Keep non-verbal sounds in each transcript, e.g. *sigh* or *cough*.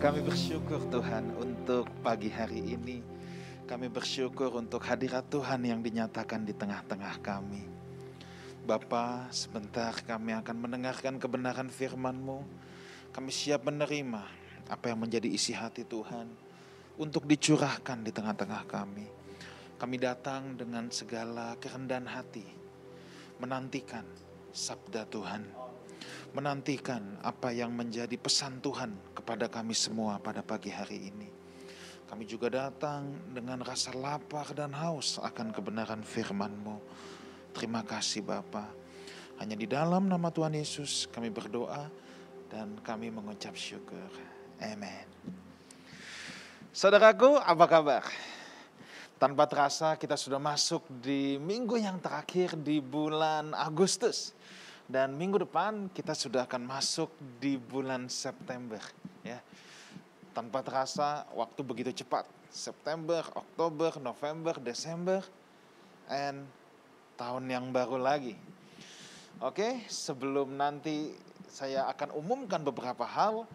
Kami bersyukur Tuhan untuk pagi hari ini. Kami bersyukur untuk hadirat Tuhan yang dinyatakan di tengah-tengah kami. Bapa, sebentar kami akan mendengarkan kebenaran firman-Mu. Kami siap menerima apa yang menjadi isi hati Tuhan untuk dicurahkan di tengah-tengah kami. Kami datang dengan segala kerendahan hati, menantikan sabda Tuhan, menantikan apa yang menjadi pesan Tuhan kepada kami semua pada pagi hari ini. Kami juga datang dengan rasa lapar dan haus akan kebenaran firman-Mu. Terima kasih Bapa. Hanya di dalam nama Tuhan Yesus kami berdoa dan kami mengucap syukur. Amin. Saudaraku, apa kabar? Tanpa terasa kita sudah masuk di minggu yang terakhir di bulan Agustus. Dan minggu depan kita sudah akan masuk di bulan September. Tanpa terasa waktu begitu cepat. September, Oktober, November, Desember, and tahun yang baru lagi. Oke, sebelum nanti saya akan umumkan beberapa hal,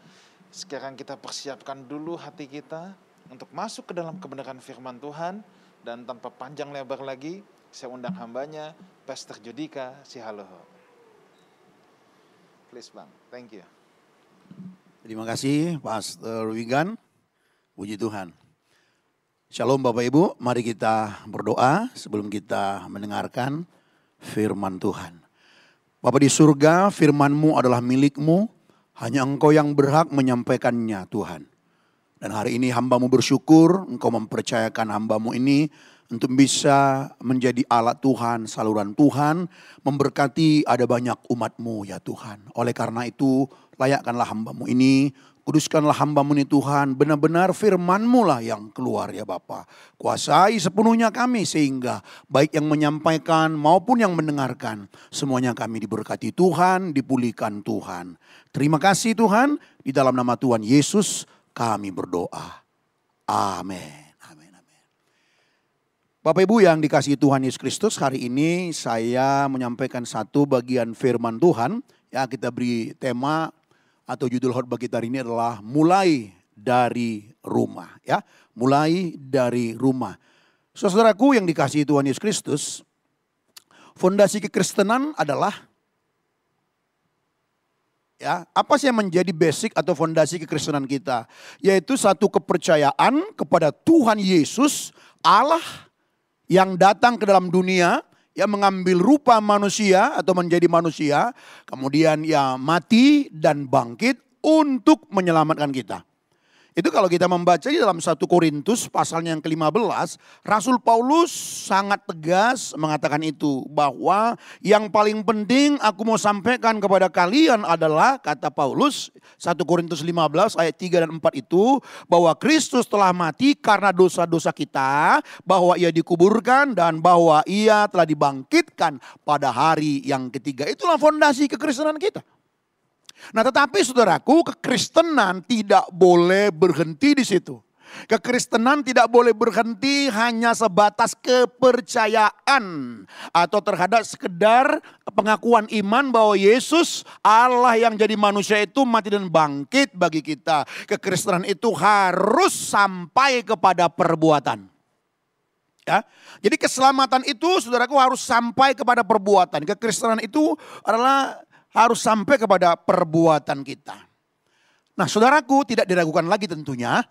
sekarang kita persiapkan dulu hati kita untuk masuk ke dalam kebenaran firman Tuhan dan tanpa panjang lebar lagi, saya undang hambanya, Pastor Judika Sihaloho. Please Bang, thank you. Terima kasih Pastor Wigan. Puji Tuhan. Shalom Bapak Ibu, mari kita berdoa sebelum kita mendengarkan firman Tuhan. Bapak di surga, firman-Mu adalah milikmu, hanya Engkau yang berhak menyampaikannya Tuhan. Dan hari ini hambamu bersyukur, Engkau mempercayakan hambamu ini untuk bisa menjadi alat Tuhan, saluran Tuhan, memberkati ada banyak umatmu ya Tuhan. Oleh karena itu, layakkanlah hambamu ini, kuduskanlah hambamu ini Tuhan, benar-benar firmanmu lah yang keluar ya Bapa. Kuasai sepenuhnya kami sehingga baik yang menyampaikan maupun yang mendengarkan, semuanya kami diberkati Tuhan, dipulihkan Tuhan. Terima kasih Tuhan, di dalam nama Tuhan Yesus kami berdoa. Amin. Bapak Ibu yang dikasihi Tuhan Yesus Kristus, hari ini saya menyampaikan satu bagian firman Tuhan. Ya, kita beri tema atau judul khotbah kita hari ini adalah mulai dari rumah, ya. Mulai dari rumah. Saudaraku yang dikasihi Tuhan Yesus Kristus, fondasi kekristenan adalah Ya, apa sih yang menjadi basic atau fondasi kekristenan kita? Yaitu satu kepercayaan kepada Tuhan Yesus, Allah yang datang ke dalam dunia, yang mengambil rupa manusia atau menjadi manusia, kemudian ya mati dan bangkit untuk menyelamatkan kita. Itu kalau kita membaca di dalam satu Korintus pasalnya yang ke-15, Rasul Paulus sangat tegas mengatakan itu bahwa yang paling penting aku mau sampaikan kepada kalian adalah kata Paulus 1 Korintus 15 ayat 3 dan 4 itu bahwa Kristus telah mati karena dosa-dosa kita, bahwa ia dikuburkan dan bahwa ia telah dibangkitkan pada hari yang ketiga. Itulah fondasi kekristenan kita. Nah tetapi saudaraku kekristenan tidak boleh berhenti di situ. Kekristenan tidak boleh berhenti hanya sebatas kepercayaan atau terhadap sekedar pengakuan iman bahwa Yesus Allah yang jadi manusia itu mati dan bangkit bagi kita. Kekristenan itu harus sampai kepada perbuatan. Ya. Jadi keselamatan itu saudaraku harus sampai kepada perbuatan. Kekristenan itu adalah harus sampai kepada perbuatan kita. Nah saudaraku tidak diragukan lagi tentunya.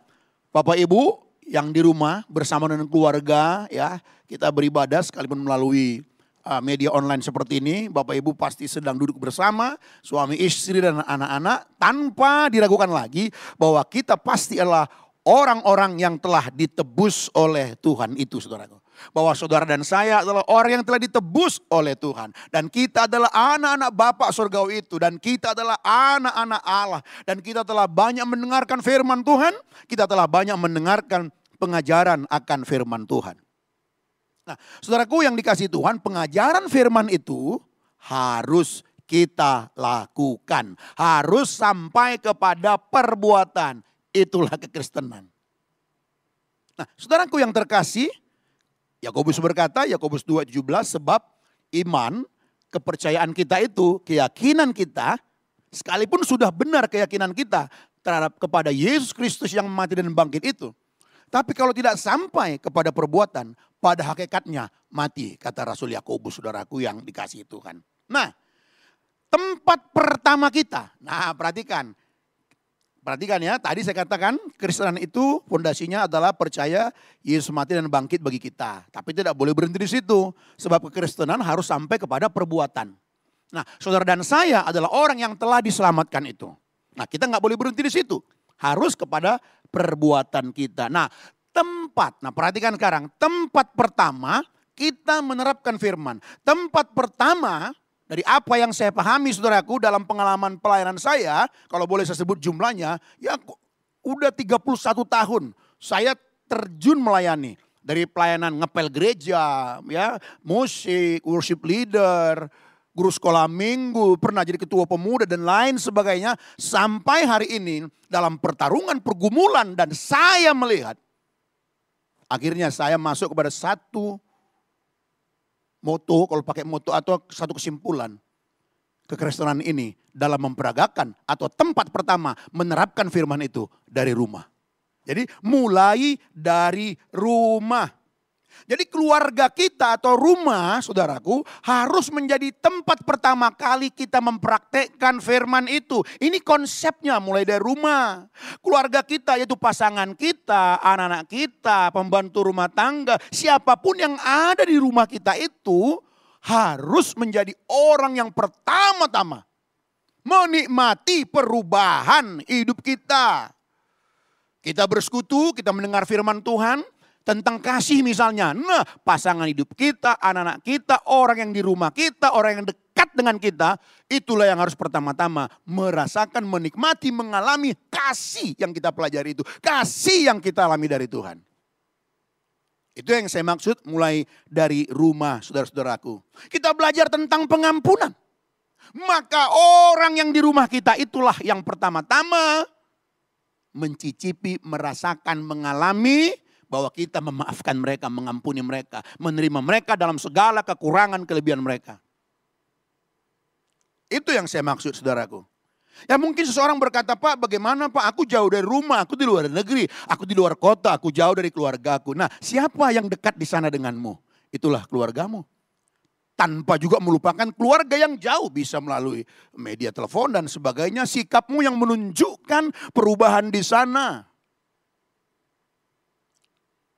Bapak Ibu yang di rumah bersama dengan keluarga ya. Kita beribadah sekalipun melalui uh, media online seperti ini. Bapak Ibu pasti sedang duduk bersama suami istri dan anak-anak. Tanpa diragukan lagi bahwa kita pasti adalah orang-orang yang telah ditebus oleh Tuhan itu saudaraku bahwa saudara dan saya adalah orang yang telah ditebus oleh Tuhan. Dan kita adalah anak-anak Bapak surgawi itu. Dan kita adalah anak-anak Allah. Dan kita telah banyak mendengarkan firman Tuhan. Kita telah banyak mendengarkan pengajaran akan firman Tuhan. Nah saudaraku yang dikasih Tuhan pengajaran firman itu harus kita lakukan. Harus sampai kepada perbuatan. Itulah kekristenan. Nah saudaraku yang terkasih Yakobus berkata, Yakobus 2:17 sebab iman, kepercayaan kita itu, keyakinan kita sekalipun sudah benar keyakinan kita, terhadap kepada Yesus Kristus yang mati dan bangkit itu. Tapi kalau tidak sampai kepada perbuatan, pada hakikatnya mati, kata Rasul Yakobus saudaraku yang dikasih Tuhan. Nah, tempat pertama kita. Nah, perhatikan. Perhatikan ya, tadi saya katakan Kristenan itu fondasinya adalah percaya Yesus mati dan bangkit bagi kita. Tapi tidak boleh berhenti di situ. Sebab kekristenan harus sampai kepada perbuatan. Nah, saudara dan saya adalah orang yang telah diselamatkan itu. Nah, kita nggak boleh berhenti di situ. Harus kepada perbuatan kita. Nah, tempat. Nah, perhatikan sekarang. Tempat pertama kita menerapkan firman. Tempat pertama dari apa yang saya pahami saudaraku dalam pengalaman pelayanan saya, kalau boleh saya sebut jumlahnya, ya udah 31 tahun saya terjun melayani. Dari pelayanan ngepel gereja, ya musik, worship leader, guru sekolah minggu, pernah jadi ketua pemuda dan lain sebagainya. Sampai hari ini dalam pertarungan pergumulan dan saya melihat akhirnya saya masuk kepada satu moto, kalau pakai moto atau satu kesimpulan. Kekristenan ini dalam memperagakan atau tempat pertama menerapkan firman itu dari rumah. Jadi mulai dari rumah. Jadi keluarga kita atau rumah saudaraku harus menjadi tempat pertama kali kita mempraktekkan firman itu. Ini konsepnya mulai dari rumah. Keluarga kita yaitu pasangan kita, anak-anak kita, pembantu rumah tangga. Siapa pun yang ada di rumah kita itu harus menjadi orang yang pertama-tama menikmati perubahan hidup kita. Kita bersekutu, kita mendengar firman Tuhan, tentang kasih misalnya. Nah pasangan hidup kita, anak-anak kita, orang yang di rumah kita, orang yang dekat dengan kita. Itulah yang harus pertama-tama merasakan, menikmati, mengalami kasih yang kita pelajari itu. Kasih yang kita alami dari Tuhan. Itu yang saya maksud mulai dari rumah saudara-saudaraku. Kita belajar tentang pengampunan. Maka orang yang di rumah kita itulah yang pertama-tama mencicipi, merasakan, mengalami bahwa kita memaafkan mereka, mengampuni mereka, menerima mereka dalam segala kekurangan kelebihan mereka. Itu yang saya maksud saudaraku. Ya mungkin seseorang berkata, Pak bagaimana Pak aku jauh dari rumah, aku di luar negeri, aku di luar kota, aku jauh dari keluargaku. Nah siapa yang dekat di sana denganmu? Itulah keluargamu. Tanpa juga melupakan keluarga yang jauh bisa melalui media telepon dan sebagainya. Sikapmu yang menunjukkan perubahan di sana.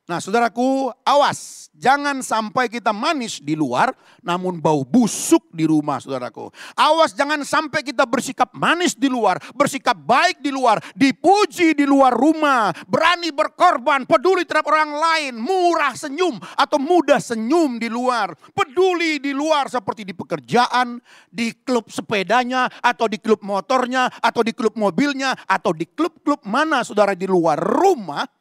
Nah saudaraku awas jangan sampai kita manis di luar namun bau busuk di rumah saudaraku. Awas jangan sampai kita bersikap manis di luar, bersikap baik di luar, dipuji di luar rumah, berani berkorban, peduli terhadap orang lain, murah senyum atau mudah senyum di luar, peduli di luar seperti di pekerjaan, di klub sepedanya atau di klub motornya atau di klub mobilnya atau di klub-klub mana saudara di luar rumah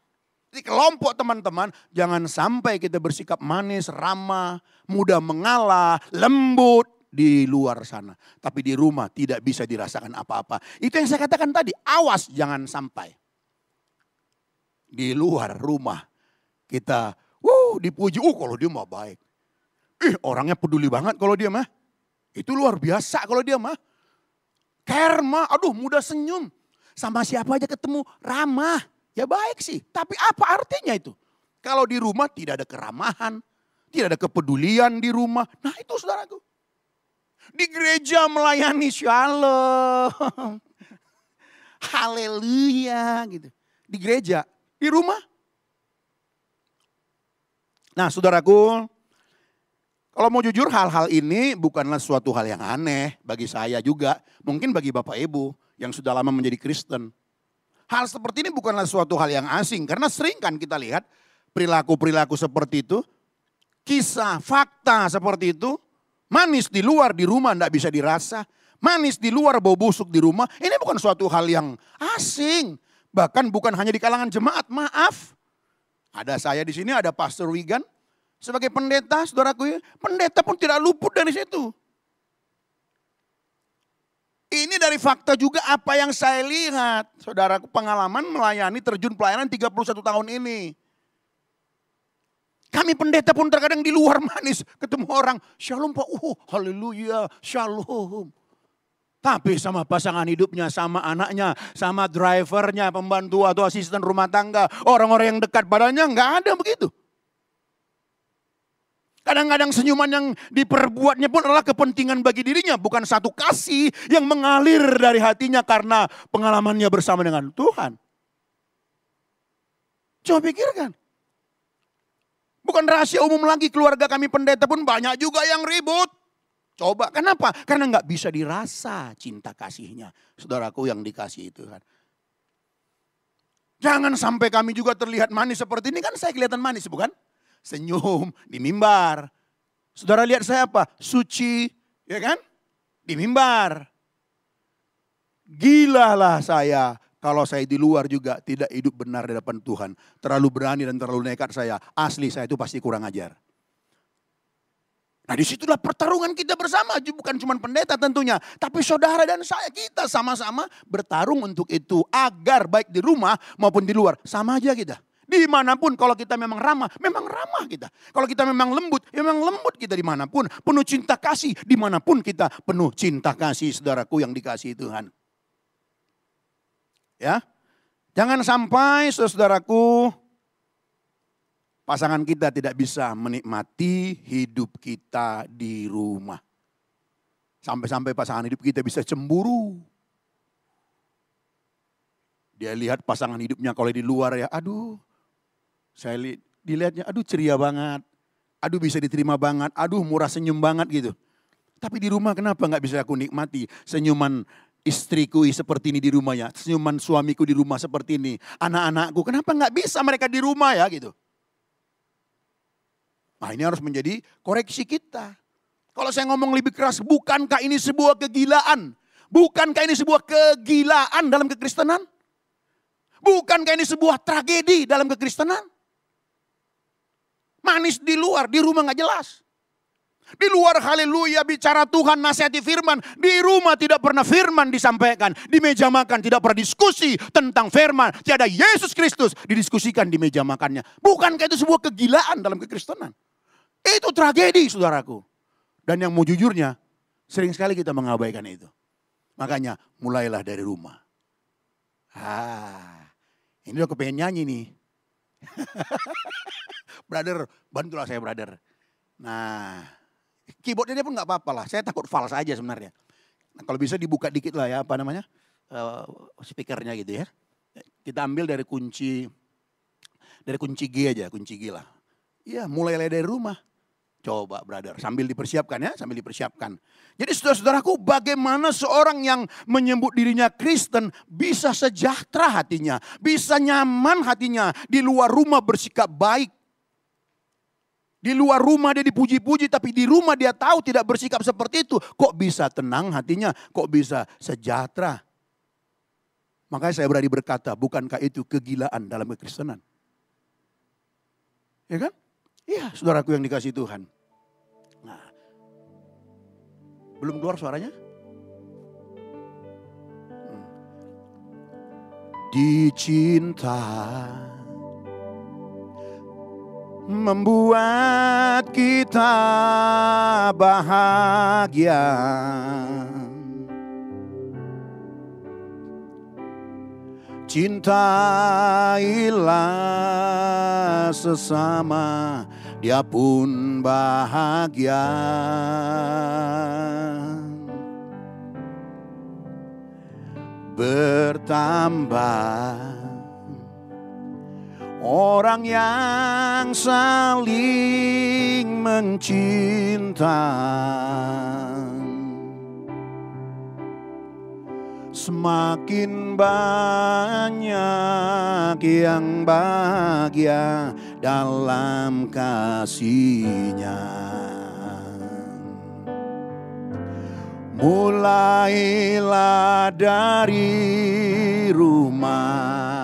di kelompok teman-teman, jangan sampai kita bersikap manis, ramah, mudah mengalah, lembut di luar sana. Tapi di rumah tidak bisa dirasakan apa-apa. Itu yang saya katakan tadi, awas jangan sampai. Di luar rumah kita, uh dipuji, uh kalau dia mah baik. Ih orangnya peduli banget kalau dia mah. Itu luar biasa kalau dia mah. Mah, aduh mudah senyum. Sama siapa aja ketemu ramah. Ya baik sih, tapi apa artinya itu? Kalau di rumah tidak ada keramahan, tidak ada kepedulian di rumah. Nah itu saudaraku. Di gereja melayani shalom. *laughs* Haleluya gitu. Di gereja, di rumah. Nah saudaraku, kalau mau jujur hal-hal ini bukanlah suatu hal yang aneh bagi saya juga. Mungkin bagi Bapak Ibu yang sudah lama menjadi Kristen. Hal seperti ini bukanlah suatu hal yang asing. Karena sering kan kita lihat perilaku-perilaku seperti itu. Kisah, fakta seperti itu. Manis di luar, di rumah tidak bisa dirasa. Manis di luar, bau busuk di rumah. Ini bukan suatu hal yang asing. Bahkan bukan hanya di kalangan jemaat, maaf. Ada saya di sini, ada Pastor Wigan. Sebagai pendeta, saudaraku. Pendeta pun tidak luput dari situ. Ini dari fakta juga apa yang saya lihat. Saudaraku pengalaman melayani terjun pelayanan 31 tahun ini. Kami pendeta pun terkadang di luar manis. Ketemu orang, shalom pak, oh haleluya, shalom. Tapi sama pasangan hidupnya, sama anaknya, sama drivernya, pembantu atau asisten rumah tangga, orang-orang yang dekat padanya nggak ada begitu. Kadang-kadang senyuman yang diperbuatnya pun adalah kepentingan bagi dirinya, bukan satu kasih yang mengalir dari hatinya karena pengalamannya bersama dengan Tuhan. Coba pikirkan. Bukan rahasia umum lagi keluarga kami pendeta pun banyak juga yang ribut. Coba, kenapa? Karena nggak bisa dirasa cinta kasihnya. Saudaraku yang dikasih itu kan. Jangan sampai kami juga terlihat manis seperti ini. Kan saya kelihatan manis bukan? Senyum di mimbar. Saudara lihat saya apa? Suci, ya kan? Di mimbar. Gilalah saya kalau saya di luar juga tidak hidup benar di depan Tuhan. Terlalu berani dan terlalu nekat saya. Asli saya itu pasti kurang ajar. Nah di situlah pertarungan kita bersama, bukan cuma pendeta tentunya. Tapi saudara dan saya, kita sama-sama bertarung untuk itu. Agar baik di rumah maupun di luar, sama aja kita. Di mana pun kalau kita memang ramah, memang ramah kita. Kalau kita memang lembut, ya memang lembut kita di mana pun. Penuh cinta kasih, di mana pun kita penuh cinta kasih saudaraku yang dikasih Tuhan. Ya, Jangan sampai saudaraku pasangan kita tidak bisa menikmati hidup kita di rumah. Sampai-sampai pasangan hidup kita bisa cemburu. Dia lihat pasangan hidupnya kalau di luar ya, aduh. Saya li dilihatnya, aduh ceria banget. Aduh bisa diterima banget, aduh murah senyum banget gitu. Tapi di rumah kenapa nggak bisa aku nikmati senyuman istriku seperti ini di rumahnya, senyuman suamiku di rumah seperti ini, anak-anakku, kenapa nggak bisa mereka di rumah ya gitu? Nah ini harus menjadi koreksi kita. Kalau saya ngomong lebih keras, bukankah ini sebuah kegilaan? Bukankah ini sebuah kegilaan dalam kekristenan? Bukankah ini sebuah tragedi dalam kekristenan? Manis di luar, di rumah nggak jelas. Di luar haleluya bicara Tuhan nasihati firman. Di rumah tidak pernah firman disampaikan. Di meja makan tidak pernah diskusi tentang firman. Tiada Yesus Kristus didiskusikan di meja makannya. Bukankah itu sebuah kegilaan dalam kekristenan? Itu tragedi saudaraku. Dan yang mau jujurnya, sering sekali kita mengabaikan itu. Makanya mulailah dari rumah. Ah, ini udah kepengen nyanyi nih. *laughs* brother, bantulah saya brother. Nah, keyboardnya pun nggak apa-apa lah. Saya takut fals aja sebenarnya. Nah, kalau bisa dibuka dikit lah ya, apa namanya, uh, speakernya gitu ya. Kita ambil dari kunci, dari kunci G aja, kunci G lah. Iya, mulailah dari rumah. Coba brother, sambil dipersiapkan ya, sambil dipersiapkan. Jadi saudara-saudaraku bagaimana seorang yang menyebut dirinya Kristen bisa sejahtera hatinya, bisa nyaman hatinya, di luar rumah bersikap baik. Di luar rumah dia dipuji-puji tapi di rumah dia tahu tidak bersikap seperti itu. Kok bisa tenang hatinya, kok bisa sejahtera. Makanya saya berani berkata, bukankah itu kegilaan dalam kekristenan? Ya kan? Iya, saudaraku yang dikasih Tuhan. Belum keluar suaranya? Hmm. Dicinta membuat kita bahagia. Cintailah sesama dia pun bahagia. Bertambah orang yang saling mencinta. Semakin banyak yang bahagia dalam kasihnya. Mulailah dari rumah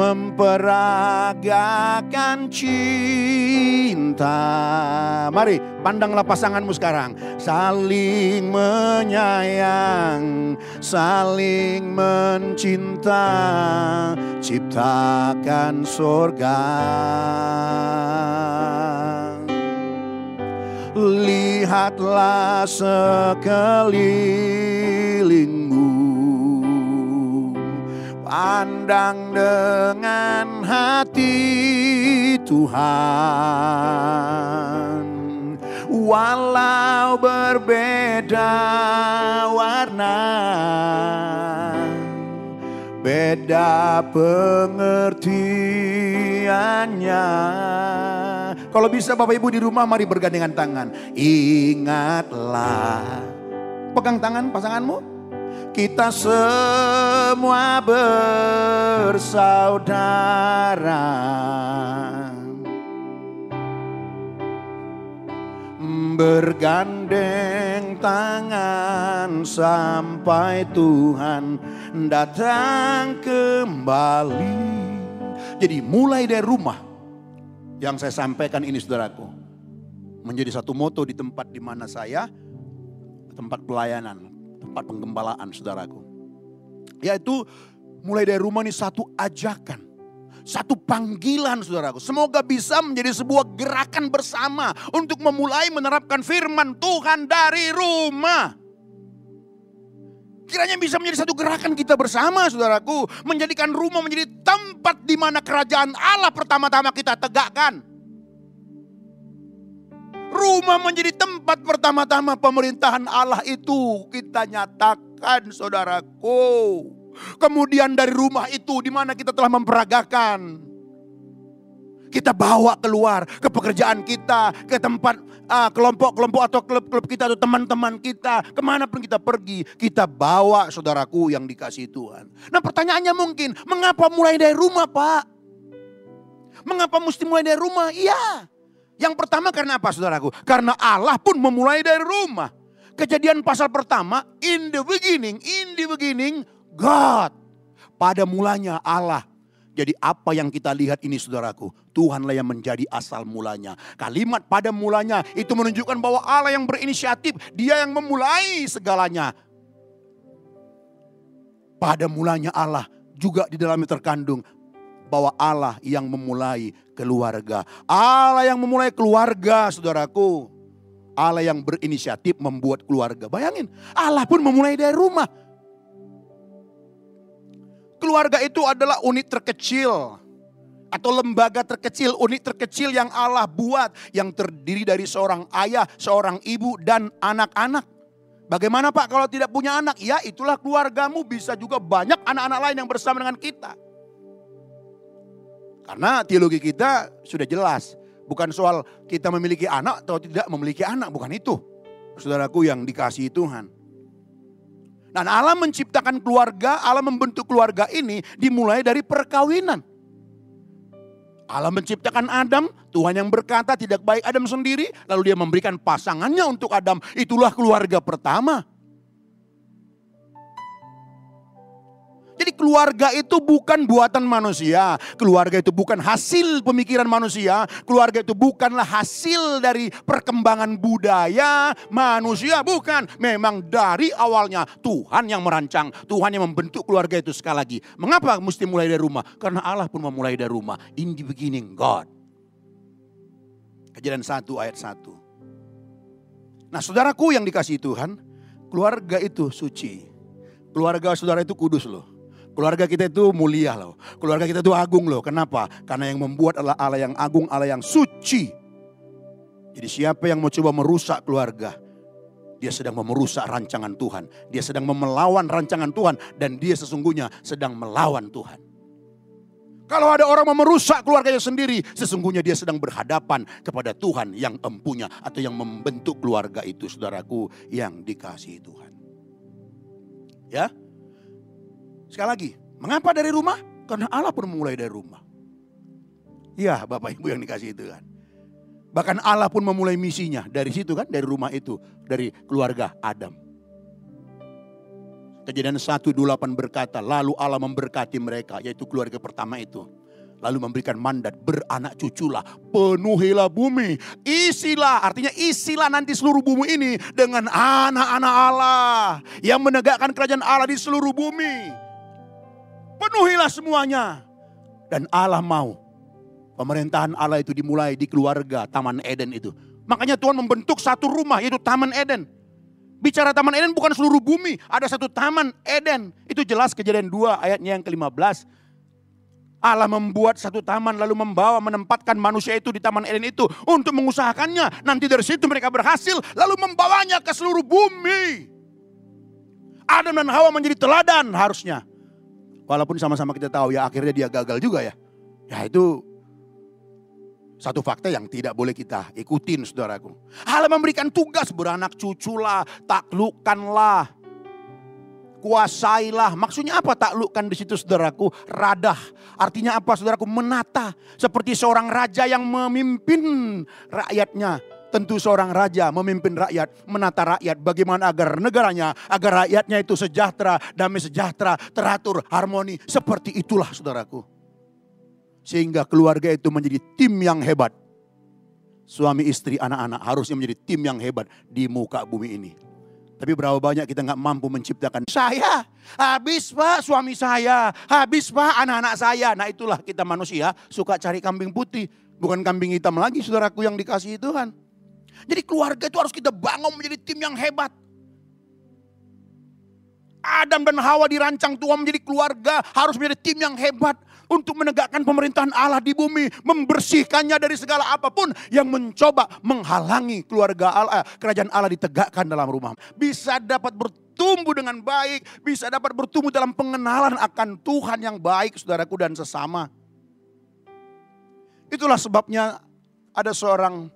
memperagakan cinta. Mari pandanglah pasanganmu sekarang. Saling menyayang, saling mencinta, ciptakan surga. Lihat Lihatlah sekelilingmu Pandang dengan hati Tuhan. Walau berbeda warna Beda pengertiannya. Kalau bisa Bapak Ibu di rumah mari bergandengan tangan. Ingatlah. Pegang tangan pasanganmu Kita semua bersaudara Bergandeng tangan sampai Tuhan datang kembali. Jadi mulai dari rumah yang saya sampaikan ini saudaraku. Menjadi satu moto di tempat di mana saya, tempat pelayanan, tempat penggembalaan saudaraku. Yaitu mulai dari rumah ini satu ajakan satu panggilan saudaraku. Semoga bisa menjadi sebuah gerakan bersama untuk memulai menerapkan firman Tuhan dari rumah. Kiranya bisa menjadi satu gerakan kita bersama saudaraku. Menjadikan rumah menjadi tempat di mana kerajaan Allah pertama-tama kita tegakkan. Rumah menjadi tempat pertama-tama pemerintahan Allah itu kita nyatakan saudaraku. Kemudian dari rumah itu di mana kita telah memperagakan. Kita bawa keluar ke pekerjaan kita, ke tempat uh, kelompok-kelompok atau klub-klub kita atau teman-teman kita. Ke mana pun kita pergi, kita bawa saudaraku yang dikasih Tuhan. Nah pertanyaannya mungkin, mengapa mulai dari rumah Pak? Mengapa mesti mulai dari rumah? Iya. Yang pertama karena apa saudaraku? Karena Allah pun memulai dari rumah. Kejadian pasal pertama, in the beginning, in the beginning, God. Pada mulanya Allah. Jadi apa yang kita lihat ini saudaraku, Tuhanlah yang menjadi asal mulanya. Kalimat pada mulanya itu menunjukkan bahwa Allah yang berinisiatif, dia yang memulai segalanya. Pada mulanya Allah juga di dalamnya terkandung bahwa Allah yang memulai keluarga. Allah yang memulai keluarga saudaraku. Allah yang berinisiatif membuat keluarga. Bayangin, Allah pun memulai dari rumah. Keluarga itu adalah unit terkecil atau lembaga terkecil, unit terkecil yang Allah buat yang terdiri dari seorang ayah, seorang ibu dan anak-anak. Bagaimana Pak kalau tidak punya anak? Ya itulah keluargamu bisa juga banyak anak-anak lain yang bersama dengan kita. Karena teologi kita sudah jelas. Bukan soal kita memiliki anak atau tidak memiliki anak, bukan itu. Saudaraku yang dikasihi Tuhan. Dan Allah menciptakan keluarga, Allah membentuk keluarga ini dimulai dari perkawinan. Allah menciptakan Adam, Tuhan yang berkata tidak baik Adam sendiri, lalu dia memberikan pasangannya untuk Adam. Itulah keluarga pertama. Jadi keluarga itu bukan buatan manusia. Keluarga itu bukan hasil pemikiran manusia. Keluarga itu bukanlah hasil dari perkembangan budaya manusia. Bukan. Memang dari awalnya Tuhan yang merancang. Tuhan yang membentuk keluarga itu sekali lagi. Mengapa mesti mulai dari rumah? Karena Allah pun memulai dari rumah. In the beginning God. Kejadian 1 ayat 1. Nah saudaraku yang dikasih Tuhan. Keluarga itu suci. Keluarga saudara itu kudus loh. Keluarga kita itu mulia loh. Keluarga kita itu agung loh. Kenapa? Karena yang membuat adalah Allah yang agung, Allah yang suci. Jadi siapa yang mau coba merusak keluarga, dia sedang merusak rancangan Tuhan. Dia sedang melawan rancangan Tuhan dan dia sesungguhnya sedang melawan Tuhan. Kalau ada orang mau merusak keluarganya sendiri, sesungguhnya dia sedang berhadapan kepada Tuhan yang empunya atau yang membentuk keluarga itu, saudaraku yang dikasihi Tuhan. Ya, Sekali lagi, mengapa dari rumah? Karena Allah pun memulai dari rumah. Ya Bapak Ibu yang dikasih itu kan. Bahkan Allah pun memulai misinya dari situ kan, dari rumah itu, dari keluarga Adam. Kejadian 128 berkata, lalu Allah memberkati mereka, yaitu keluarga pertama itu. Lalu memberikan mandat, beranak cuculah, penuhilah bumi, isilah, artinya isilah nanti seluruh bumi ini dengan anak-anak Allah. Yang menegakkan kerajaan Allah di seluruh bumi. Penuhilah semuanya. Dan Allah mau pemerintahan Allah itu dimulai di keluarga Taman Eden itu. Makanya Tuhan membentuk satu rumah yaitu Taman Eden. Bicara Taman Eden bukan seluruh bumi, ada satu Taman Eden. Itu jelas kejadian 2 ayatnya yang ke-15. Allah membuat satu taman lalu membawa menempatkan manusia itu di taman Eden itu untuk mengusahakannya. Nanti dari situ mereka berhasil lalu membawanya ke seluruh bumi. Adam dan Hawa menjadi teladan harusnya. Walaupun sama-sama kita tahu ya akhirnya dia gagal juga ya. Ya itu satu fakta yang tidak boleh kita ikutin saudaraku. Allah memberikan tugas beranak cuculah, taklukkanlah, kuasailah. Maksudnya apa taklukkan di situ saudaraku? Radah. Artinya apa saudaraku? Menata. Seperti seorang raja yang memimpin rakyatnya. Tentu seorang raja memimpin rakyat, menata rakyat bagaimana agar negaranya, agar rakyatnya itu sejahtera, damai sejahtera, teratur, harmoni. Seperti itulah saudaraku. Sehingga keluarga itu menjadi tim yang hebat. Suami istri anak-anak harusnya menjadi tim yang hebat di muka bumi ini. Tapi berapa banyak kita nggak mampu menciptakan saya. Habis pak suami saya. Habis pak anak-anak saya. Nah itulah kita manusia suka cari kambing putih. Bukan kambing hitam lagi saudaraku yang dikasih Tuhan. Jadi keluarga itu harus kita bangun menjadi tim yang hebat. Adam dan Hawa dirancang Tuhan menjadi keluarga harus menjadi tim yang hebat untuk menegakkan pemerintahan Allah di bumi, membersihkannya dari segala apa pun yang mencoba menghalangi keluarga Allah, kerajaan Allah ditegakkan dalam rumah. Bisa dapat bertumbuh dengan baik, bisa dapat bertumbuh dalam pengenalan akan Tuhan yang baik, saudaraku dan sesama. Itulah sebabnya ada seorang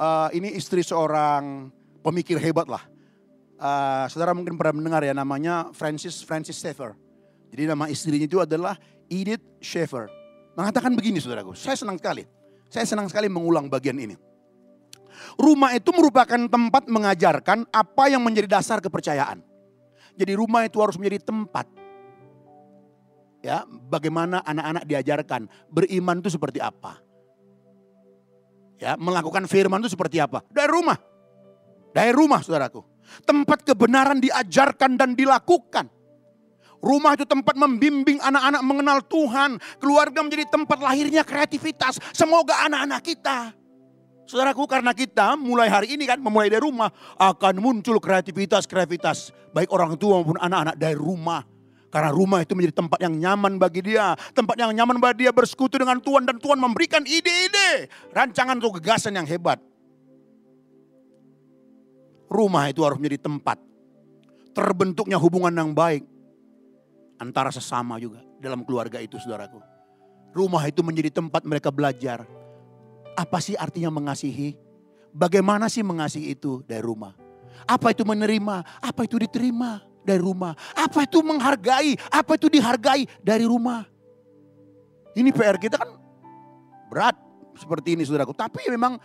uh, ini istri seorang pemikir hebat lah. Uh, saudara mungkin pernah mendengar ya namanya Francis Francis Schaeffer. Jadi nama istrinya itu adalah Edith Schaefer mengatakan begini saudaraku, saya senang sekali. Saya senang sekali mengulang bagian ini. Rumah itu merupakan tempat mengajarkan apa yang menjadi dasar kepercayaan. Jadi rumah itu harus menjadi tempat ya bagaimana anak-anak diajarkan beriman itu seperti apa. Ya, melakukan firman itu seperti apa? Dari rumah. Dari rumah, Saudaraku. Tempat kebenaran diajarkan dan dilakukan. Rumah itu tempat membimbing anak-anak mengenal Tuhan. Keluarga menjadi tempat lahirnya kreativitas. Semoga anak-anak kita. Saudaraku karena kita mulai hari ini kan memulai dari rumah. Akan muncul kreativitas-kreativitas. Baik orang tua maupun anak-anak dari rumah. Karena rumah itu menjadi tempat yang nyaman bagi dia. Tempat yang nyaman bagi dia bersekutu dengan Tuhan. Dan Tuhan memberikan ide-ide. Rancangan atau gagasan yang hebat. Rumah itu harus menjadi tempat. Terbentuknya hubungan yang baik antara sesama juga dalam keluarga itu saudaraku. Rumah itu menjadi tempat mereka belajar. Apa sih artinya mengasihi? Bagaimana sih mengasihi itu dari rumah? Apa itu menerima? Apa itu diterima dari rumah? Apa itu menghargai? Apa itu dihargai dari rumah? Ini PR kita kan berat seperti ini saudaraku. Tapi memang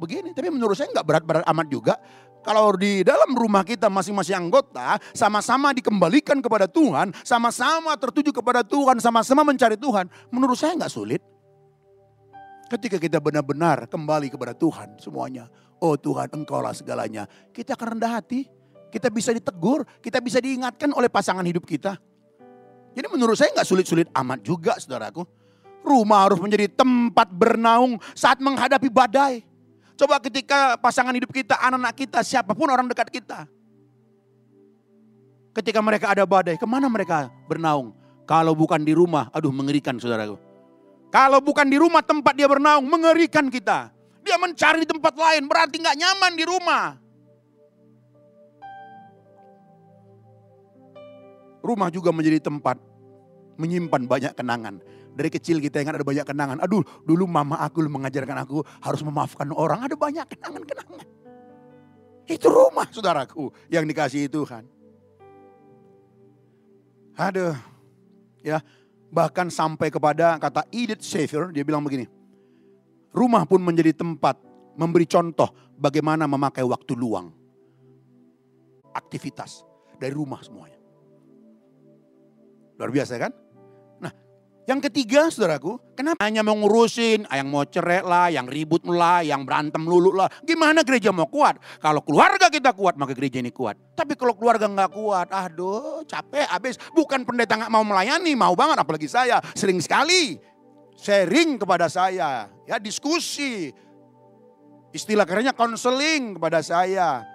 begini. Tapi menurut saya nggak berat-berat amat juga. Kalau di dalam rumah kita masing-masing anggota sama-sama dikembalikan kepada Tuhan, sama-sama tertuju kepada Tuhan, sama-sama mencari Tuhan, menurut saya nggak sulit. Ketika kita benar-benar kembali kepada Tuhan semuanya. Oh Tuhan engkaulah segalanya. Kita akan rendah hati. Kita bisa ditegur, kita bisa diingatkan oleh pasangan hidup kita. Jadi menurut saya nggak sulit-sulit amat juga saudaraku. Rumah harus menjadi tempat bernaung saat menghadapi badai. Coba ketika pasangan hidup kita, anak-anak kita, siapa pun orang dekat kita. Ketika mereka ada badai, ke mana mereka bernaung? Kalau bukan di rumah, aduh mengerikan saudaraku. Kalau bukan di rumah tempat dia bernaung, mengerikan kita. Dia mencari tempat lain, berarti nggak nyaman di rumah. Rumah juga menjadi tempat menyimpan banyak kenangan. Dari kecil kita ingat ada banyak kenangan. Aduh, dulu mama aku mengajarkan aku harus memaafkan orang. Ada banyak kenangan-kenangan. Itu rumah saudaraku yang dikasihi Tuhan. Aduh, ya bahkan sampai kepada kata Edith Schaefer, dia bilang begini. Rumah pun menjadi tempat memberi contoh bagaimana memakai waktu luang. Aktivitas dari rumah semuanya. Luar biasa kan? Yang ketiga saudaraku, kenapa hanya mau ngurusin, yang mau cerai lah, yang ribut lah, yang berantem lulu lah. Gimana gereja mau kuat? Kalau keluarga kita kuat, maka gereja ini kuat. Tapi kalau keluarga nggak kuat, aduh capek habis. Bukan pendeta nggak mau melayani, mau banget apalagi saya. Sering sekali sharing kepada saya, ya diskusi. Istilah kerennya konseling kepada saya.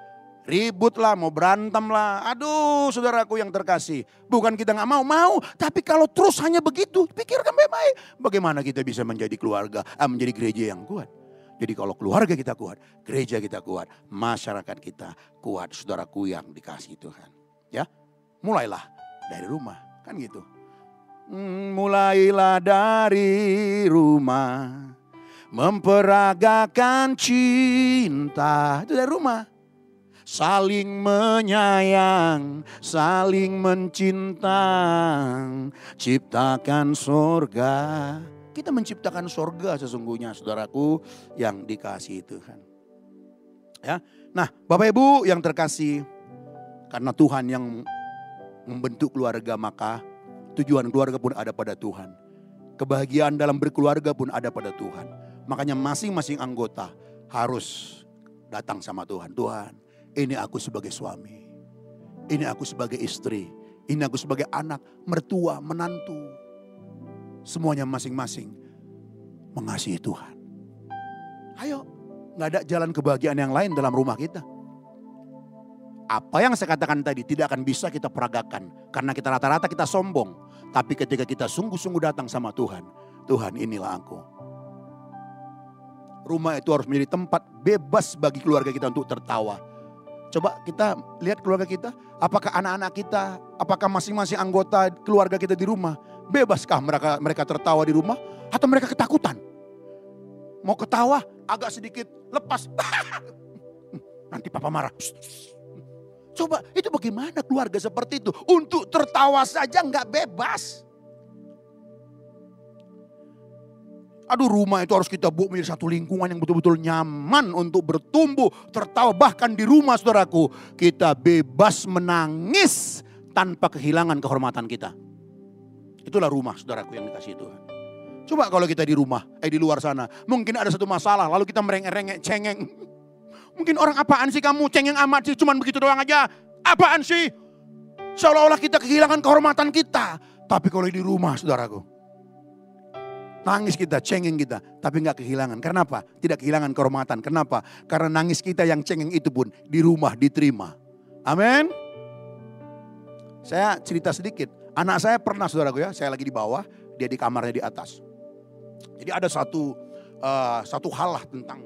Ribut lah, mau berantem lah. Aduh saudaraku yang terkasih. Bukan kita nggak mau, mau. Tapi kalau terus hanya begitu, pikirkan baik-baik. Bagaimana kita bisa menjadi keluarga, eh, menjadi gereja yang kuat. Jadi kalau keluarga kita kuat, gereja kita kuat, masyarakat kita kuat, saudaraku yang dikasih Tuhan. Ya, mulailah dari rumah, kan gitu. Hmm, mulailah dari rumah, memperagakan cinta. Itu dari rumah saling menyayang, saling mencinta, ciptakan sorga. Kita menciptakan sorga sesungguhnya saudaraku yang dikasih Tuhan. Ya, nah Bapak Ibu yang terkasih, karena Tuhan yang membentuk keluarga maka tujuan keluarga pun ada pada Tuhan. Kebahagiaan dalam berkeluarga pun ada pada Tuhan. Makanya masing-masing anggota harus datang sama Tuhan. Tuhan, ini aku sebagai suami. Ini aku sebagai istri. Ini aku sebagai anak, mertua, menantu. Semuanya masing-masing mengasihi Tuhan. Ayo, nggak ada jalan kebahagiaan yang lain dalam rumah kita. Apa yang saya katakan tadi tidak akan bisa kita peragakan. Karena kita rata-rata kita sombong. Tapi ketika kita sungguh-sungguh datang sama Tuhan. Tuhan inilah aku. Rumah itu harus menjadi tempat bebas bagi keluarga kita untuk tertawa Coba kita lihat keluarga kita, apakah anak-anak kita, apakah masing-masing anggota keluarga kita di rumah, bebaskah mereka mereka tertawa di rumah atau mereka ketakutan? Mau ketawa agak sedikit lepas. *laughs* Nanti papa marah. Coba itu bagaimana keluarga seperti itu? Untuk tertawa saja nggak bebas. Aduh rumah itu harus kita buat menjadi satu lingkungan yang betul-betul nyaman untuk bertumbuh, tertawa. Bahkan di rumah saudaraku, kita bebas menangis tanpa kehilangan kehormatan kita. Itulah rumah saudaraku yang dikasih Tuhan. Coba kalau kita di rumah, eh di luar sana, mungkin ada satu masalah, lalu kita merengek-rengek, cengeng. Mungkin orang apaan sih kamu, cengeng amat sih, cuman begitu doang aja. Apaan sih? Seolah-olah kita kehilangan kehormatan kita. Tapi kalau di rumah saudaraku, Nangis kita, cengeng kita, tapi nggak kehilangan. Karena apa? Tidak kehilangan kehormatan. Kenapa? Karena nangis kita yang cengeng itu pun di rumah diterima. Amin. Saya cerita sedikit. Anak saya pernah saudaraku ya, saya lagi di bawah, dia di kamarnya di atas. Jadi ada satu uh, satu hal lah tentang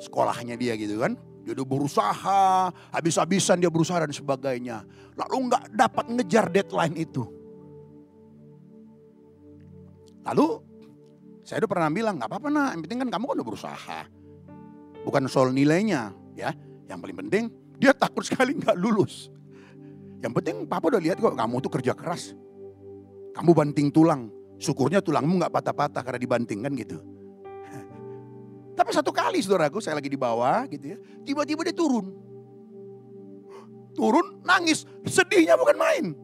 sekolahnya dia gitu kan. Dia udah berusaha, habis-habisan dia berusaha dan sebagainya. Lalu nggak dapat ngejar deadline itu. Lalu saya udah pernah bilang, nggak apa-apa nak, yang penting kan kamu kan udah berusaha. Bukan soal nilainya, ya. Yang paling penting, dia takut sekali nggak lulus. Yang penting papa udah lihat kok, kamu tuh kerja keras. Kamu banting tulang, syukurnya tulangmu nggak patah-patah karena dibanting kan gitu. *laughs* Tapi satu kali saudaraku, saya lagi di bawah gitu ya. Tiba-tiba dia turun. Turun, nangis. Sedihnya bukan main.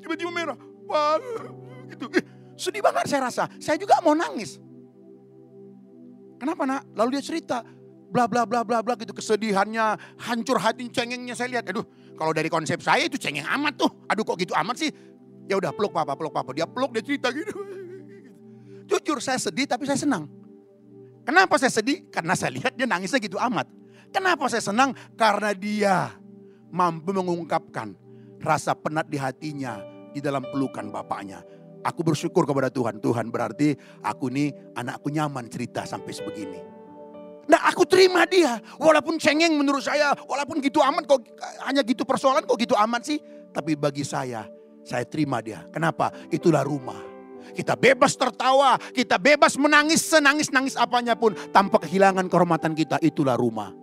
Tiba-tiba merah. Wah, gitu. Sedih banget saya rasa. Saya juga mau nangis. Kenapa nak? Lalu dia cerita, bla bla bla bla bla gitu kesedihannya, hancur hati cengengnya saya lihat. Aduh, kalau dari konsep saya itu cengeng amat tuh. Aduh kok gitu amat sih? Ya udah peluk papa, peluk papa. Dia peluk, dia cerita gitu. *laughs* Jujur saya sedih tapi saya senang. Kenapa saya sedih? Karena saya lihat dia nangisnya gitu amat. Kenapa saya senang? Karena dia mampu mengungkapkan rasa penat di hatinya di dalam pelukan bapaknya. Aku bersyukur kepada Tuhan. Tuhan berarti aku nih anakku nyaman cerita sampai sebegini. Nah aku terima dia. Walaupun cengeng menurut saya. Walaupun gitu amat kok hanya gitu persoalan kok gitu amat sih. Tapi bagi saya, saya terima dia. Kenapa? Itulah rumah. Kita bebas tertawa, kita bebas menangis senangis-nangis apanya pun tanpa kehilangan kehormatan kita. Itulah rumah.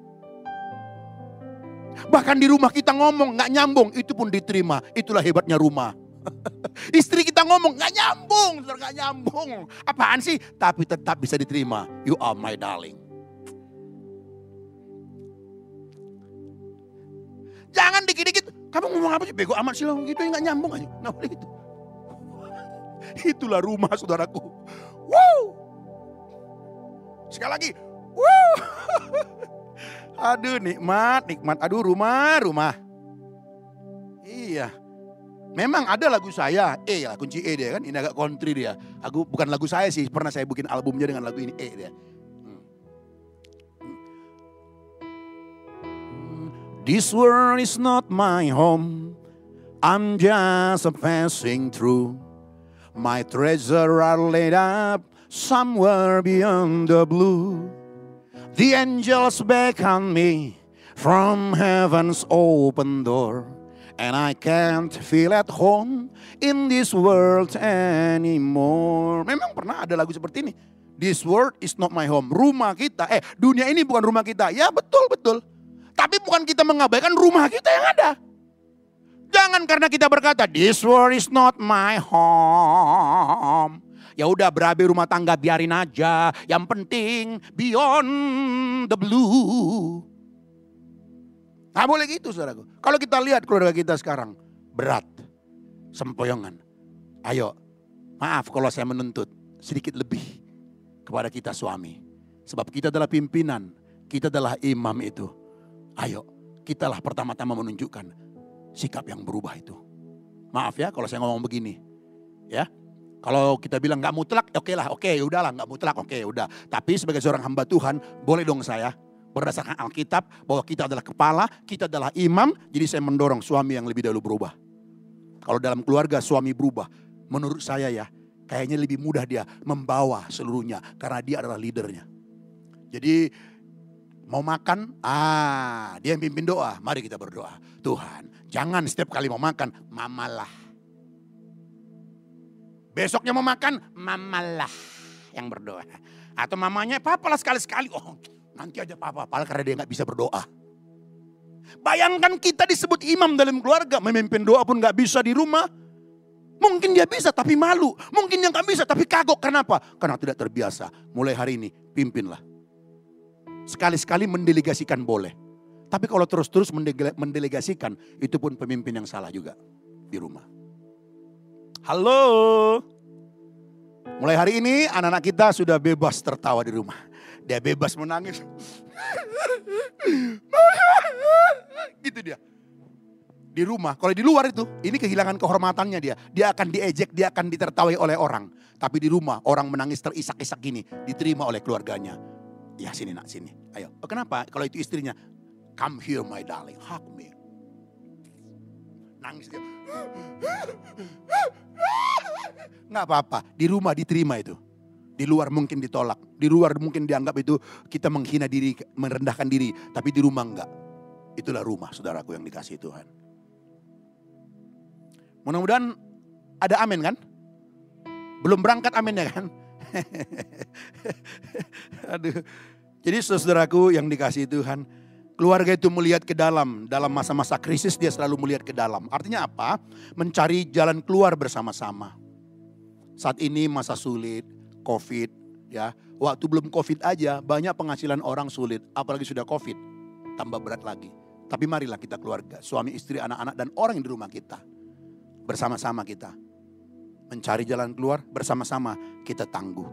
Bahkan di rumah kita ngomong nggak nyambung, itu pun diterima. Itulah hebatnya rumah. *laughs* Istri kita ngomong nggak nyambung, nggak nyambung. Apaan sih? Tapi tetap bisa diterima. You are my darling. Jangan dikit-dikit. Kamu ngomong apa sih? Bego amat sih lo. Gitu nggak nyambung aja. Nggak boleh gitu. *laughs* Itulah rumah saudaraku. Wow. Sekali lagi. Wow. *laughs* Aduh nikmat, nikmat. Aduh rumah, rumah. Iya. Memang ada lagu saya, E ya, kunci E dia kan, ini agak country dia. Aku bukan lagu saya sih, pernah saya bikin albumnya dengan lagu ini E dia. Hmm. Hmm. This world is not my home. I'm just passing through. My treasure are laid up somewhere beyond the blue. The angels beckon me from heaven's open door. And I can't feel at home in this world anymore. Memang pernah ada lagu seperti ini. This world is not my home. Rumah kita, eh dunia ini bukan rumah kita. Ya betul, betul. Tapi bukan kita mengabaikan rumah kita yang ada. Jangan karena kita berkata, this world is not my home. Ya udah berabe rumah tangga biarin aja. Yang penting beyond the blue. Nah boleh gitu saudaraku. Kalau kita lihat keluarga kita sekarang berat, sempoyongan. Ayo, maaf kalau saya menuntut sedikit lebih kepada kita suami. Sebab kita adalah pimpinan, kita adalah imam itu. Ayo, kitalah pertama-tama menunjukkan sikap yang berubah itu. Maaf ya kalau saya ngomong begini. Ya, kalau kita bilang nggak mutlak, oke lah, oke, ya udahlah, nggak mutlak, oke, udah. Tapi sebagai seorang hamba Tuhan, boleh dong saya berdasarkan Alkitab bahwa kita adalah kepala, kita adalah imam, jadi saya mendorong suami yang lebih dahulu berubah. Kalau dalam keluarga suami berubah, menurut saya ya, kayaknya lebih mudah dia membawa seluruhnya karena dia adalah leadernya. Jadi mau makan, ah dia yang pimpin doa, mari kita berdoa. Tuhan, jangan setiap kali mau makan, mamalah. Besoknya mau makan, mamalah yang berdoa. Atau mamanya, papalah sekali-sekali. Oh, Nanti aja papa, padahal karena dia nggak bisa berdoa. Bayangkan kita disebut imam dalam keluarga, memimpin doa pun nggak bisa di rumah. Mungkin dia bisa tapi malu. Mungkin yang nggak bisa tapi kagok. Kenapa? Karena tidak terbiasa. Mulai hari ini pimpinlah. Sekali-sekali mendelegasikan boleh. Tapi kalau terus-terus mendelegasikan itu pun pemimpin yang salah juga di rumah. Halo. Mulai hari ini anak-anak kita sudah bebas tertawa di rumah. Dia bebas menangis. gitu dia. Di rumah, kalau di luar itu, ini kehilangan kehormatannya dia. Dia akan diejek, dia akan ditertawai oleh orang. Tapi di rumah, orang menangis terisak-isak gini, diterima oleh keluarganya. Ya sini nak, sini. Ayo. Oh, kenapa? Kalau itu istrinya, come here my darling, hug me. Nangis dia. Nggak apa-apa, di rumah diterima itu. Di luar mungkin ditolak. Di luar mungkin dianggap itu kita menghina diri, merendahkan diri. Tapi di rumah enggak. Itulah rumah saudaraku yang dikasih Tuhan. Mudah-mudahan ada amin kan? Belum berangkat amin ya kan? *laughs* Aduh. Jadi saudaraku yang dikasih Tuhan, keluarga itu melihat ke dalam. Dalam masa-masa krisis dia selalu melihat ke dalam. Artinya apa? Mencari jalan keluar bersama-sama. Saat ini masa sulit, COVID, ya. Waktu belum COVID aja banyak penghasilan orang sulit, apalagi sudah COVID, tambah berat lagi. Tapi marilah kita keluarga, suami, istri, anak-anak dan orang yang di rumah kita. Bersama-sama kita mencari jalan keluar, bersama-sama kita tangguh.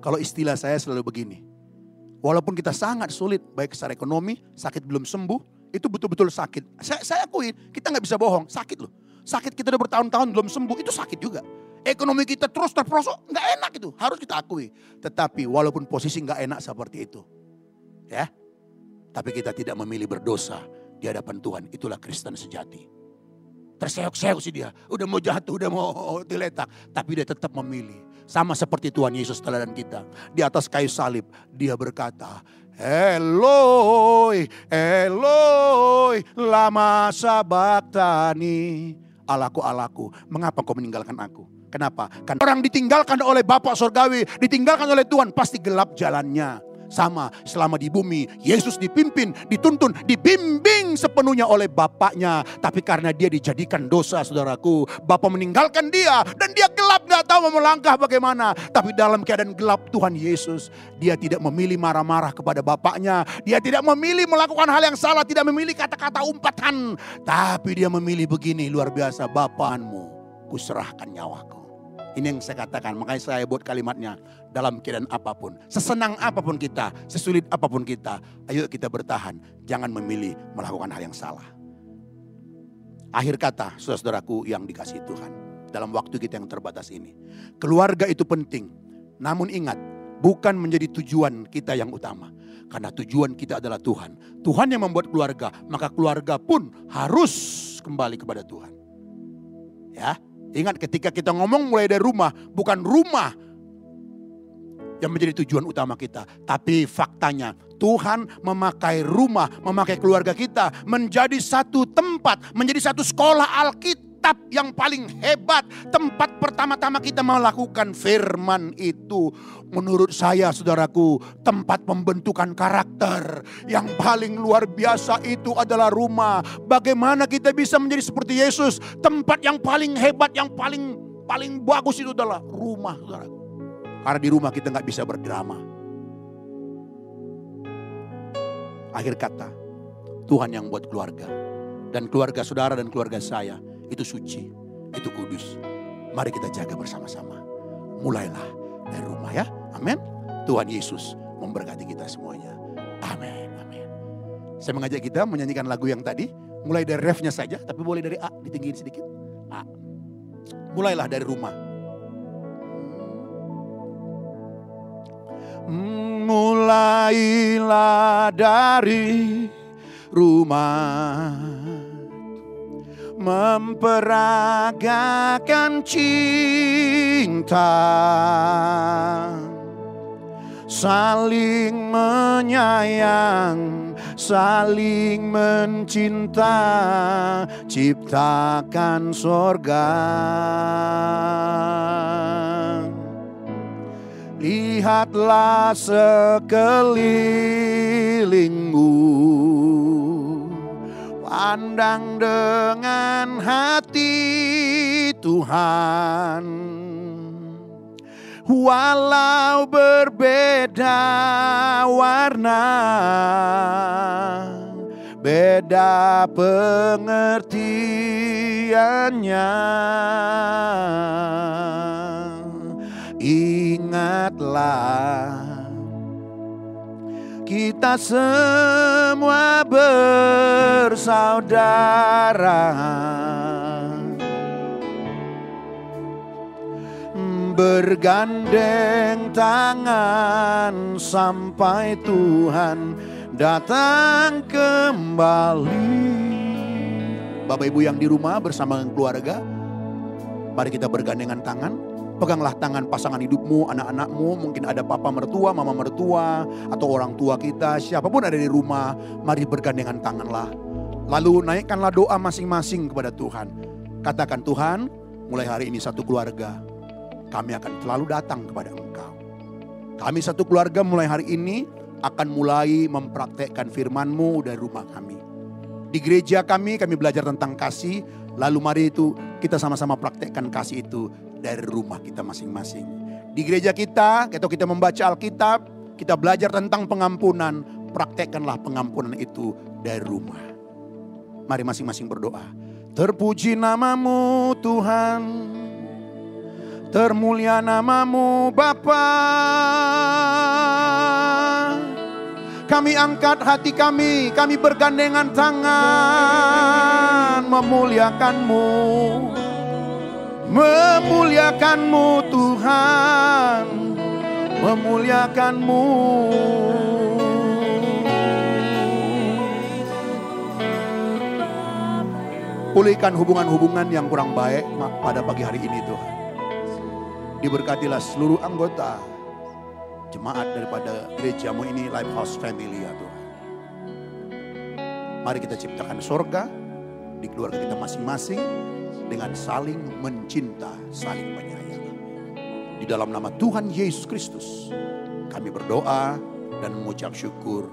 Kalau istilah saya selalu begini, walaupun kita sangat sulit, baik secara ekonomi, sakit belum sembuh, itu betul-betul sakit. Saya, saya akui, kita nggak bisa bohong, sakit loh. Sakit kita udah bertahun-tahun belum sembuh, itu sakit juga. Ekonomi kita terus terprosok, nggak enak itu, harus kita akui. Tetapi walaupun posisi nggak enak seperti itu, ya, tapi kita tidak memilih berdosa di hadapan Tuhan. Itulah Kristen sejati. Terseok-seok sih dia, udah mau jatuh, udah mau *laughs* diletak, tapi dia tetap memilih. Sama seperti Tuhan Yesus teladan kita. Di atas kayu salib, dia berkata, Eloi, Eloi, lama sabaktani. Alaku, alaku, mengapa kau meninggalkan aku? Kenapa? Karena orang ditinggalkan oleh Bapak Surgawi, ditinggalkan oleh Tuhan, pasti gelap jalannya. Sama selama di bumi, Yesus dipimpin, dituntun, dibimbing sepenuhnya oleh Bapaknya. Tapi karena dia dijadikan dosa saudaraku, Bapak meninggalkan dia dan dia gelap gak tahu mau melangkah bagaimana. Tapi dalam keadaan gelap Tuhan Yesus, dia tidak memilih marah-marah kepada Bapaknya. Dia tidak memilih melakukan hal yang salah, tidak memilih kata-kata umpatan. Tapi dia memilih begini luar biasa, Bapaanmu kuserahkan nyawaku. Ini yang saya katakan, makanya saya buat kalimatnya dalam keadaan apa pun. Sesenang apa pun kita, sesulit apa pun kita, ayo kita bertahan. Jangan memilih melakukan hal yang salah. Akhir kata, saudaraku yang dikasih Tuhan. Dalam waktu kita yang terbatas ini. Keluarga itu penting. Namun ingat, bukan menjadi tujuan kita yang utama. Karena tujuan kita adalah Tuhan. Tuhan yang membuat keluarga, maka keluarga pun harus kembali kepada Tuhan. Ya, ingat ketika kita ngomong mulai dari rumah, bukan rumah yang menjadi tujuan utama kita, tapi faktanya. Tuhan memakai rumah, memakai keluarga kita menjadi satu tempat, menjadi satu sekolah Alkitab yang paling hebat. Tempat pertama-tama kita melakukan firman itu. Menurut saya saudaraku, tempat pembentukan karakter yang paling luar biasa itu adalah rumah. Bagaimana kita bisa menjadi seperti Yesus? Tempat yang paling hebat, yang paling paling bagus itu adalah rumah saudaraku. Karena di rumah kita nggak bisa berdrama Akhir kata, Tuhan yang buat keluarga. Dan keluarga saudara dan keluarga saya itu suci, itu kudus. Mari kita jaga bersama-sama. Mulailah dari rumah ya. Amin. Tuhan Yesus memberkati kita semuanya. Amin. Amin. Saya mengajak kita menyanyikan lagu yang tadi. Mulai dari refnya saja, tapi boleh dari A, ditinggiin sedikit. A. Mulailah dari rumah. Mulailah dari rumah memperagakan cinta. Saling menyayang saling mencinta ciptakan sorga. Lihatlah sekelilingmu Pandang dengan hati Tuhan. Walau berbeda warna Beda pengertiannya. Ingatlah kita semua bersaudara. Bergandeng tangan sampai Tuhan datang kembali. Bapak Ibu yang di rumah bersama keluarga Mari kita bergandengan tangan Peganglah tangan pasangan hidupmu, anak-anakmu, mungkin ada papa mertua, mama mertua, atau orang tua kita, siapa pun ada di rumah, mari bergandengan tanganlah. Lalu naikkanlah doa masing-masing kepada Tuhan. Katakan Tuhan, mulai hari ini satu keluarga, kami akan selalu datang kepada Engkau. Kami satu keluarga mulai hari ini akan mulai mempraktekkan firman-Mu dari rumah kami. Di gereja kami, kami belajar tentang kasih, lalu mari itu kita sama-sama praktekkan kasih itu dari rumah kita masing-masing. Di gereja kita, atau kita membaca Alkitab, kita belajar tentang pengampunan, praktekkanlah pengampunan itu dari rumah. Mari masing-masing berdoa. Terpuji namamu Tuhan, termulia namamu Bapa. Kami angkat hati kami, kami bergandengan tangan memuliakanmu memuliakanmu Tuhan, memuliakanmu. Pulihkan hubungan-hubungan yang kurang baik pada pagi hari ini Tuhan. Diberkatilah seluruh anggota jemaat daripada gerejamu ini Lifehouse Family ya Tuhan. Mari kita ciptakan sorga di keluarga kita masing-masing dengan saling mencinta, saling menyayangi. Di dalam nama Tuhan Yesus Kristus, kami berdoa dan mengucap syukur.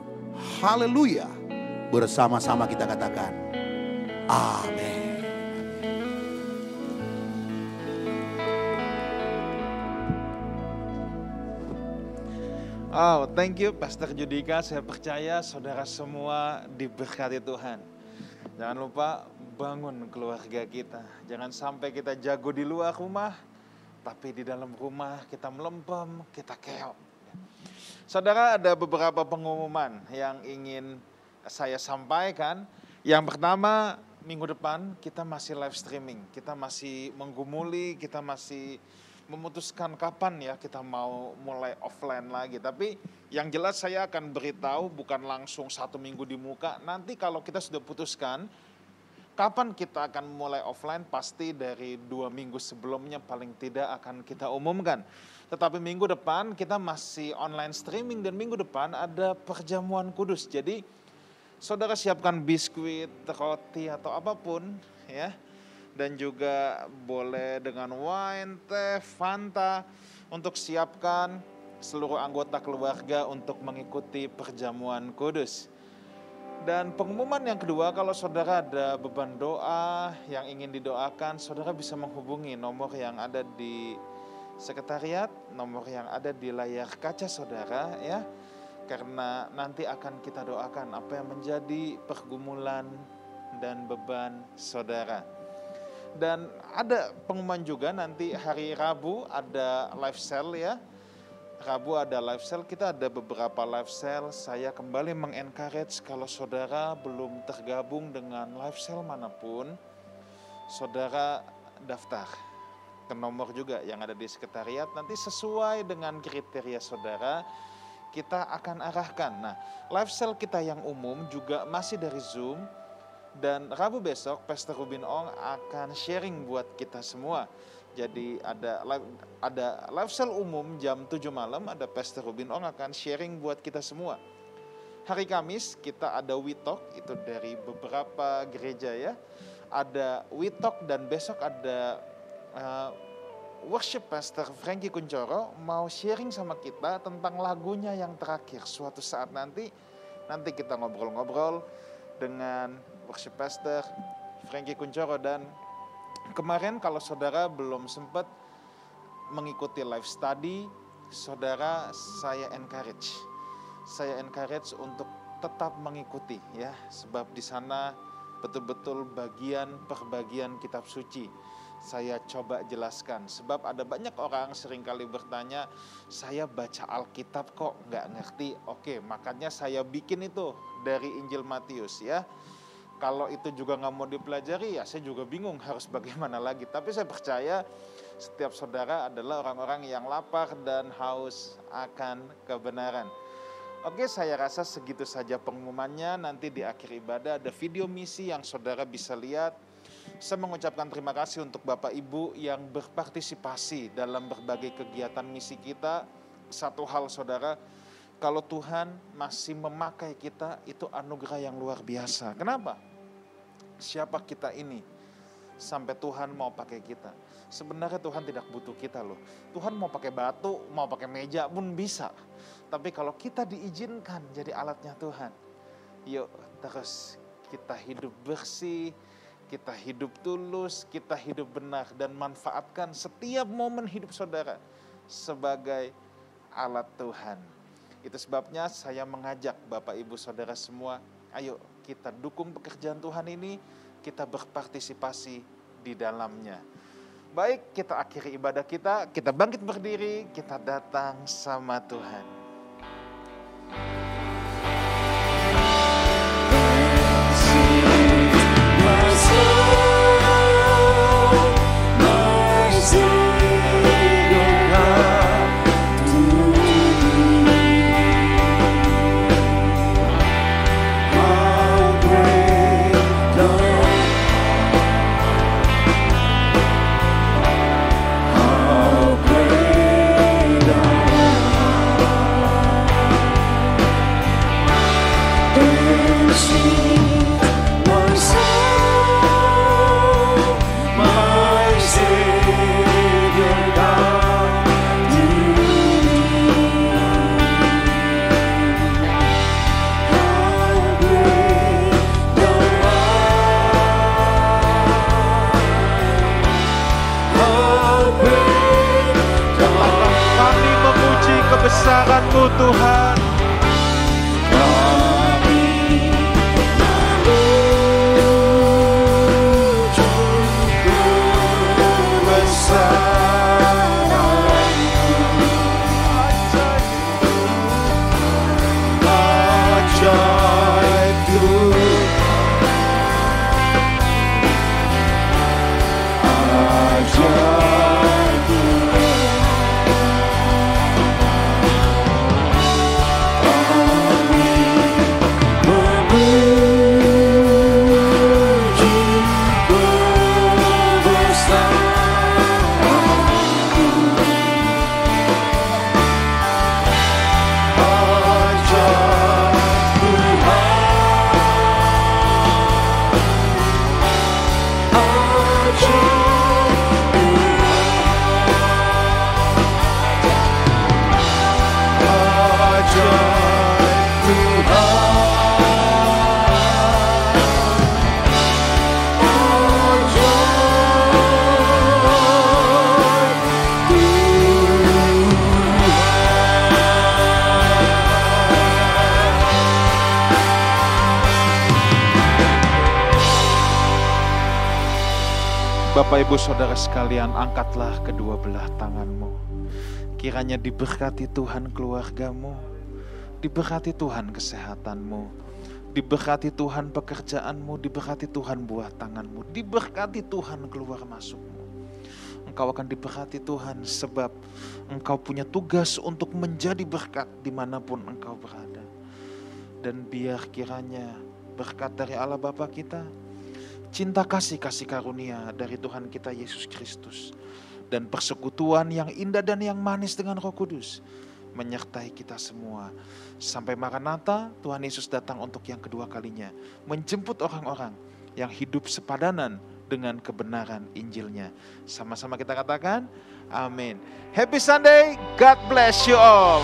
Haleluya. Bersama-sama kita katakan, Amin. Oh, thank you Pastor Judika. Saya percaya saudara semua diberkati Tuhan. Jangan lupa bangun keluarga kita. Jangan sampai kita jago di luar rumah, tapi di dalam rumah kita melempem, kita keok. Saudara ada beberapa pengumuman yang ingin saya sampaikan. Yang pertama, minggu depan kita masih live streaming. Kita masih menggumuli, kita masih memutuskan kapan ya kita mau mulai offline lagi. Tapi yang jelas saya akan beritahu bukan langsung satu minggu di muka. Nanti kalau kita sudah putuskan kapan kita akan mulai offline pasti dari dua minggu sebelumnya paling tidak akan kita umumkan. Tetapi minggu depan kita masih online streaming dan minggu depan ada perjamuan kudus. Jadi saudara siapkan biskuit, roti atau apa pun ya dan juga boleh dengan wine, teh, fanta untuk siapkan seluruh anggota keluarga untuk mengikuti perjamuan kudus. Dan pengumuman yang kedua, kalau saudara ada beban doa yang ingin didoakan, saudara bisa menghubungi nomor yang ada di sekretariat, nomor yang ada di layar kaca saudara ya. Karena nanti akan kita doakan apa yang menjadi pergumulan dan beban saudara. Dan ada pengumuman juga nanti hari Rabu ada live sale ya. Rabu ada live sale, kita ada beberapa live sale. Saya kembali mengencourage kalau saudara belum tergabung dengan live sale mana pun, saudara daftar ke nomor juga yang ada di sekretariat. Nanti sesuai dengan kriteria saudara, kita akan arahkan. Nah, live sale kita yang umum juga masih dari Zoom, dan Rabu besok Pastor Rubin Ong akan sharing buat kita semua. Jadi ada live, ada live sale umum jam 7 malam, ada Pastor Rubin Ong akan sharing buat kita semua. Hari Kamis kita ada Witok, itu dari beberapa gereja ya. Ada Witok dan besok ada uh, worship Pastor Frankie Kuncoro mau sharing sama kita tentang lagunya yang terakhir. Suatu saat nanti, nanti kita ngobrol-ngobrol dengan worship pastor Frankie Kuncoro dan kemarin kalau saudara belum sempat mengikuti live study, saudara saya encourage. Saya encourage untuk tetap mengikuti ya, sebab di sana betul-betul bagian per bagian kitab suci saya coba jelaskan. Sebab ada banyak orang sering kali bertanya saya baca Alkitab kok nggak ngerti? Oke makanya saya bikin itu dari Injil Matius ya kalau itu juga nggak mau dipelajari ya saya juga bingung harus bagaimana lagi. Tapi saya percaya setiap saudara adalah orang-orang yang lapar dan haus akan kebenaran. Oke, saya rasa segitu saja pengumumannya. Nanti di akhir ibadah ada video misi yang saudara bisa lihat. Saya mengucapkan terima kasih untuk Bapak Ibu yang berpartisipasi dalam berbagai kegiatan misi kita. Satu hal saudara, kalau Tuhan masih memakai kita, itu anugerah yang luar biasa. Kenapa? Siapa kita ini sampai Tuhan mau pakai kita. Sebenarnya Tuhan tidak butuh kita loh. Tuhan mau pakai batu, mau pakai meja pun bisa. Tapi kalau kita diizinkan jadi alatnya Tuhan, yuk terus kita hidup bersih, kita hidup tulus, kita hidup benar dan manfaatkan setiap momen hidup saudara sebagai alat Tuhan. Itu sebabnya saya mengajak Bapak Ibu Saudara semua, ayo kita dukung pekerjaan Tuhan ini, kita berpartisipasi di dalamnya. Baik, kita akhiri ibadah kita, kita bangkit berdiri, kita datang sama Tuhan. kebesaran-Mu Ibu Saudara sekalian, angkatlah kedua belah tanganmu. Kiranya diberkati Tuhan keluargamu, diberkati Tuhan kesehatanmu, diberkati Tuhan pekerjaanmu, diberkati Tuhan buah tanganmu, diberkati Tuhan keluar masukmu. Engkau akan diberkati Tuhan sebab engkau punya tugas untuk menjadi berkat di mana pun engkau berada. Dan biar kiranya berkat dari Allah Bapa kita, cinta kasih kasih karunia dari Tuhan kita Yesus Kristus dan persekutuan yang indah dan yang manis dengan Roh Kudus menyertai kita semua sampai Maranatha Tuhan Yesus datang untuk yang kedua kalinya menjemput orang-orang yang hidup sepadanan dengan kebenaran Injilnya. Sama-sama kita katakan, amin. Happy Sunday, God bless you all.